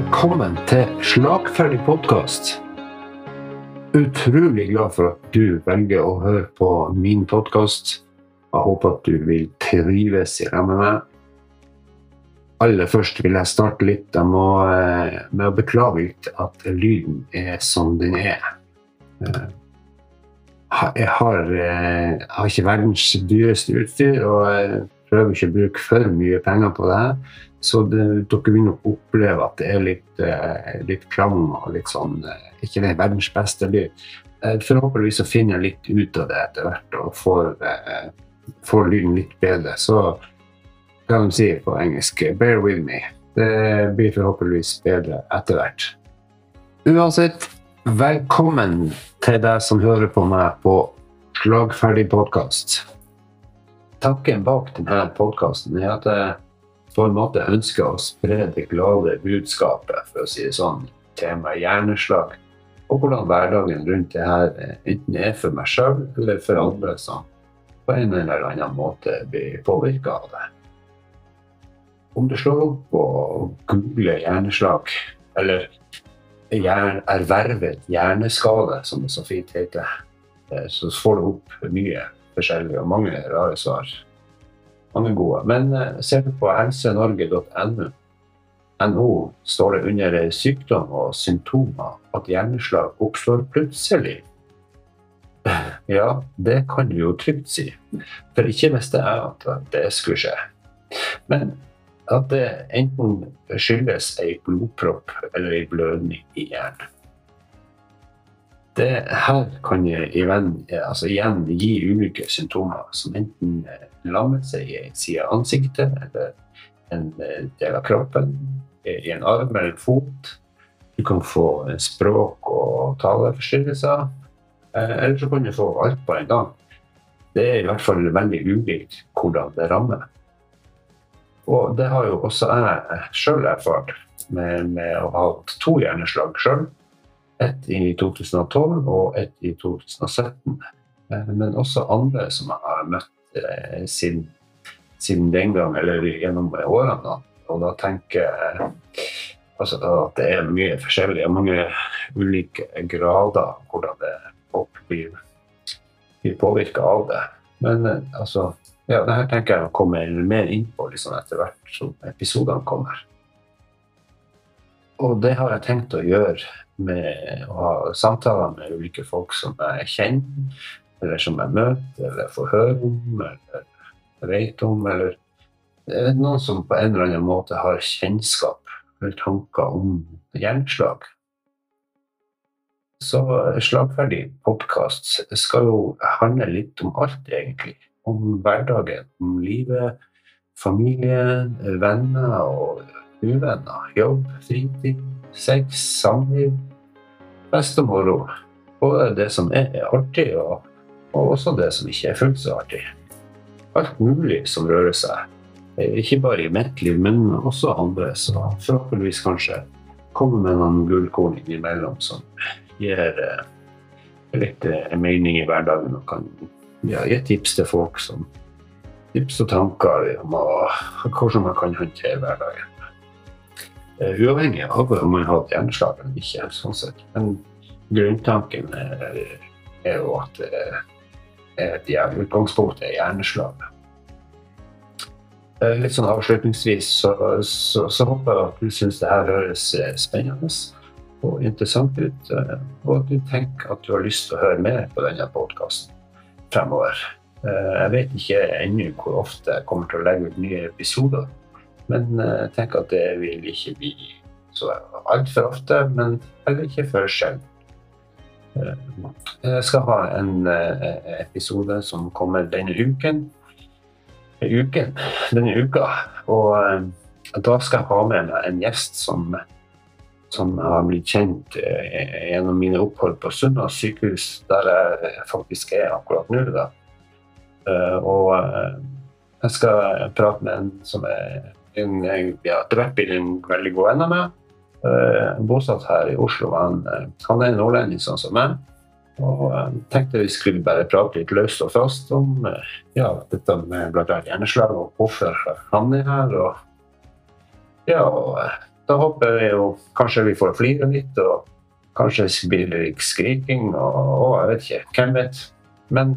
Velkommen til Slagferdig podkast. Utrolig glad for at du velger å høre på min podkast. Jeg håper at du vil trives i lag med. Aller først vil jeg starte litt jeg må, eh, med å beklage litt at lyden er som den er. Eh, Jeg har, eh, jeg har ikke verdens dyreste utstyr, og jeg prøver ikke å bruke for mye penger på det. her. Så det, dere vil nok oppleve at det er litt, eh, litt klang og litt sånn eh, Ikke den verdens beste lyd. Eh, Forhåpentligvis så finner jeg litt ut av det etter hvert og får, eh, får lyden litt bedre. Så hva de sier på engelsk 'bear with me'. Det blir forhåpentligvis bedre etter hvert. Uansett, velkommen til deg som hører på meg på Slagferdig podkast. Takken bak denne podkasten er at på en måte ønsker å spre det glade budskapet, for å si det sånn, temaet hjerneslag. Og hvordan hverdagen rundt det her eh, enten er for meg sjøl eller for andre som på en eller annen måte blir påvirka av det. Om du slår opp og googler hjerneslag, eller ervervet hjerneskade, som det så fint heter, eh, så får du opp mye forskjellig og mange rare svar. Mange gode. Men eh, ser du på helsenorge.no, NO, står det under eh, sykdom og symptomer at hjerneslag oppstår plutselig. Ja, det kan du jo trygt si. For ikke visste jeg at det skulle skje. Men at det enten skyldes ei blodpropp eller ei blødning i hjernen. Det her kan igjen, altså igjen gi ulike symptomer, som enten lammelse i en side av ansiktet eller en del av kroppen, i en arm eller en fot. Du kan få språk- og taleforstyrrelser. eh, Eller så kan du få alt på en gang. Det er i hvert fall veldig ulikt hvordan det rammer. Og det har jo også jeg sjøl erfart med, med å ha hatt to hjerneslag sjøl. Ett i 2012 og ett i 2017. Eh, Men også andre som jeg har møtt eh, siden, siden den gang, eller gjennom årene. Da. Og da tenker jeg altså, at det er mye forskjellig og mange ulike grader hvordan det folk blir, blir påvirka av det. Men eh, altså ja, det her tenker jeg å komme mer inn på liksom etter hvert som episodene kommer. Og det har jeg tenkt å gjøre med å ha samtaler med ulike folk som jeg kjenner, eller som jeg møter, eller får høre om, eller vet om, eller noen som på en eller annen måte har kjennskap eller tanker om hjerneslag. Så Slagferdig podkast skal jo handle litt om alt, egentlig. Om hverdagen, om livet, familie, venner og uvenner. Jobb, fritid, sex, samliv. Fest og moro. Både det som er artig, og, og også det som ikke er fullt så artig. Alt mulig som rører seg. Ikke bare i mitt liv, men også andre. Så forhåpentligvis kanskje komme med noen gullkorn innimellom som gir eh, litt eh, mening i hverdagen og kan ja, gi tips til folk som tips og tanker om hvordan man kan håndtere hverdagen. Eh, Uavhengig av om man har hatt hjerneslag eller ikke. sånn sett. Men grunntanken er, er jo at er et utgangspunkt er hjerneslag. Eh, Litt sånn avslutningsvis så, så, så håper jeg at du syns det her høres eh, spennende og interessant ut, eh, og at du tenker at du har lyst til å høre mer på denne podkasten fremover. Eh, Jeg vet ikke ennå hvor ofte jeg kommer til å legge ut nye episoder, men eh, jeg tenker at det vil ikke bli så altfor ofte, men heller ikke for sjelden. Eh, Jeg skal ha en eh, episode som kommer denne uken. Uken, denne uka. Og eh, da skal jeg ha med meg en gjest som, som har blitt kjent eh, gjennom mine opphold på Sunnaas sykehus, der jeg faktisk er akkurat nå. Da. Eh, og eh, jeg skal prate med en som er en, ja, etter blir en veldig god venn av meg. Uh, bosatt her i Oslo. Han, eh, han er nordlending sånn som meg. Og jeg tenkte vi skulle bare prate litt løst og fast om eh, ja, dette med bl.a. hjerneslag og hvorfor han er her. Og, ja, og eh, da håper jeg jo kanskje vi får flire litt, og kanskje blir det litt skriking og, og jeg vet ikke. Hvem vet? Men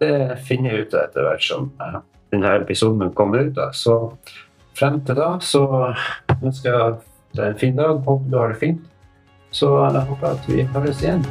det finner jeg ut av etter hvert som eh, denne episoden kommer ut. da. Så frem til da så ønsker jeg deg en fin dag. Håper du har det fint. Så jeg håper at vi høres igjen.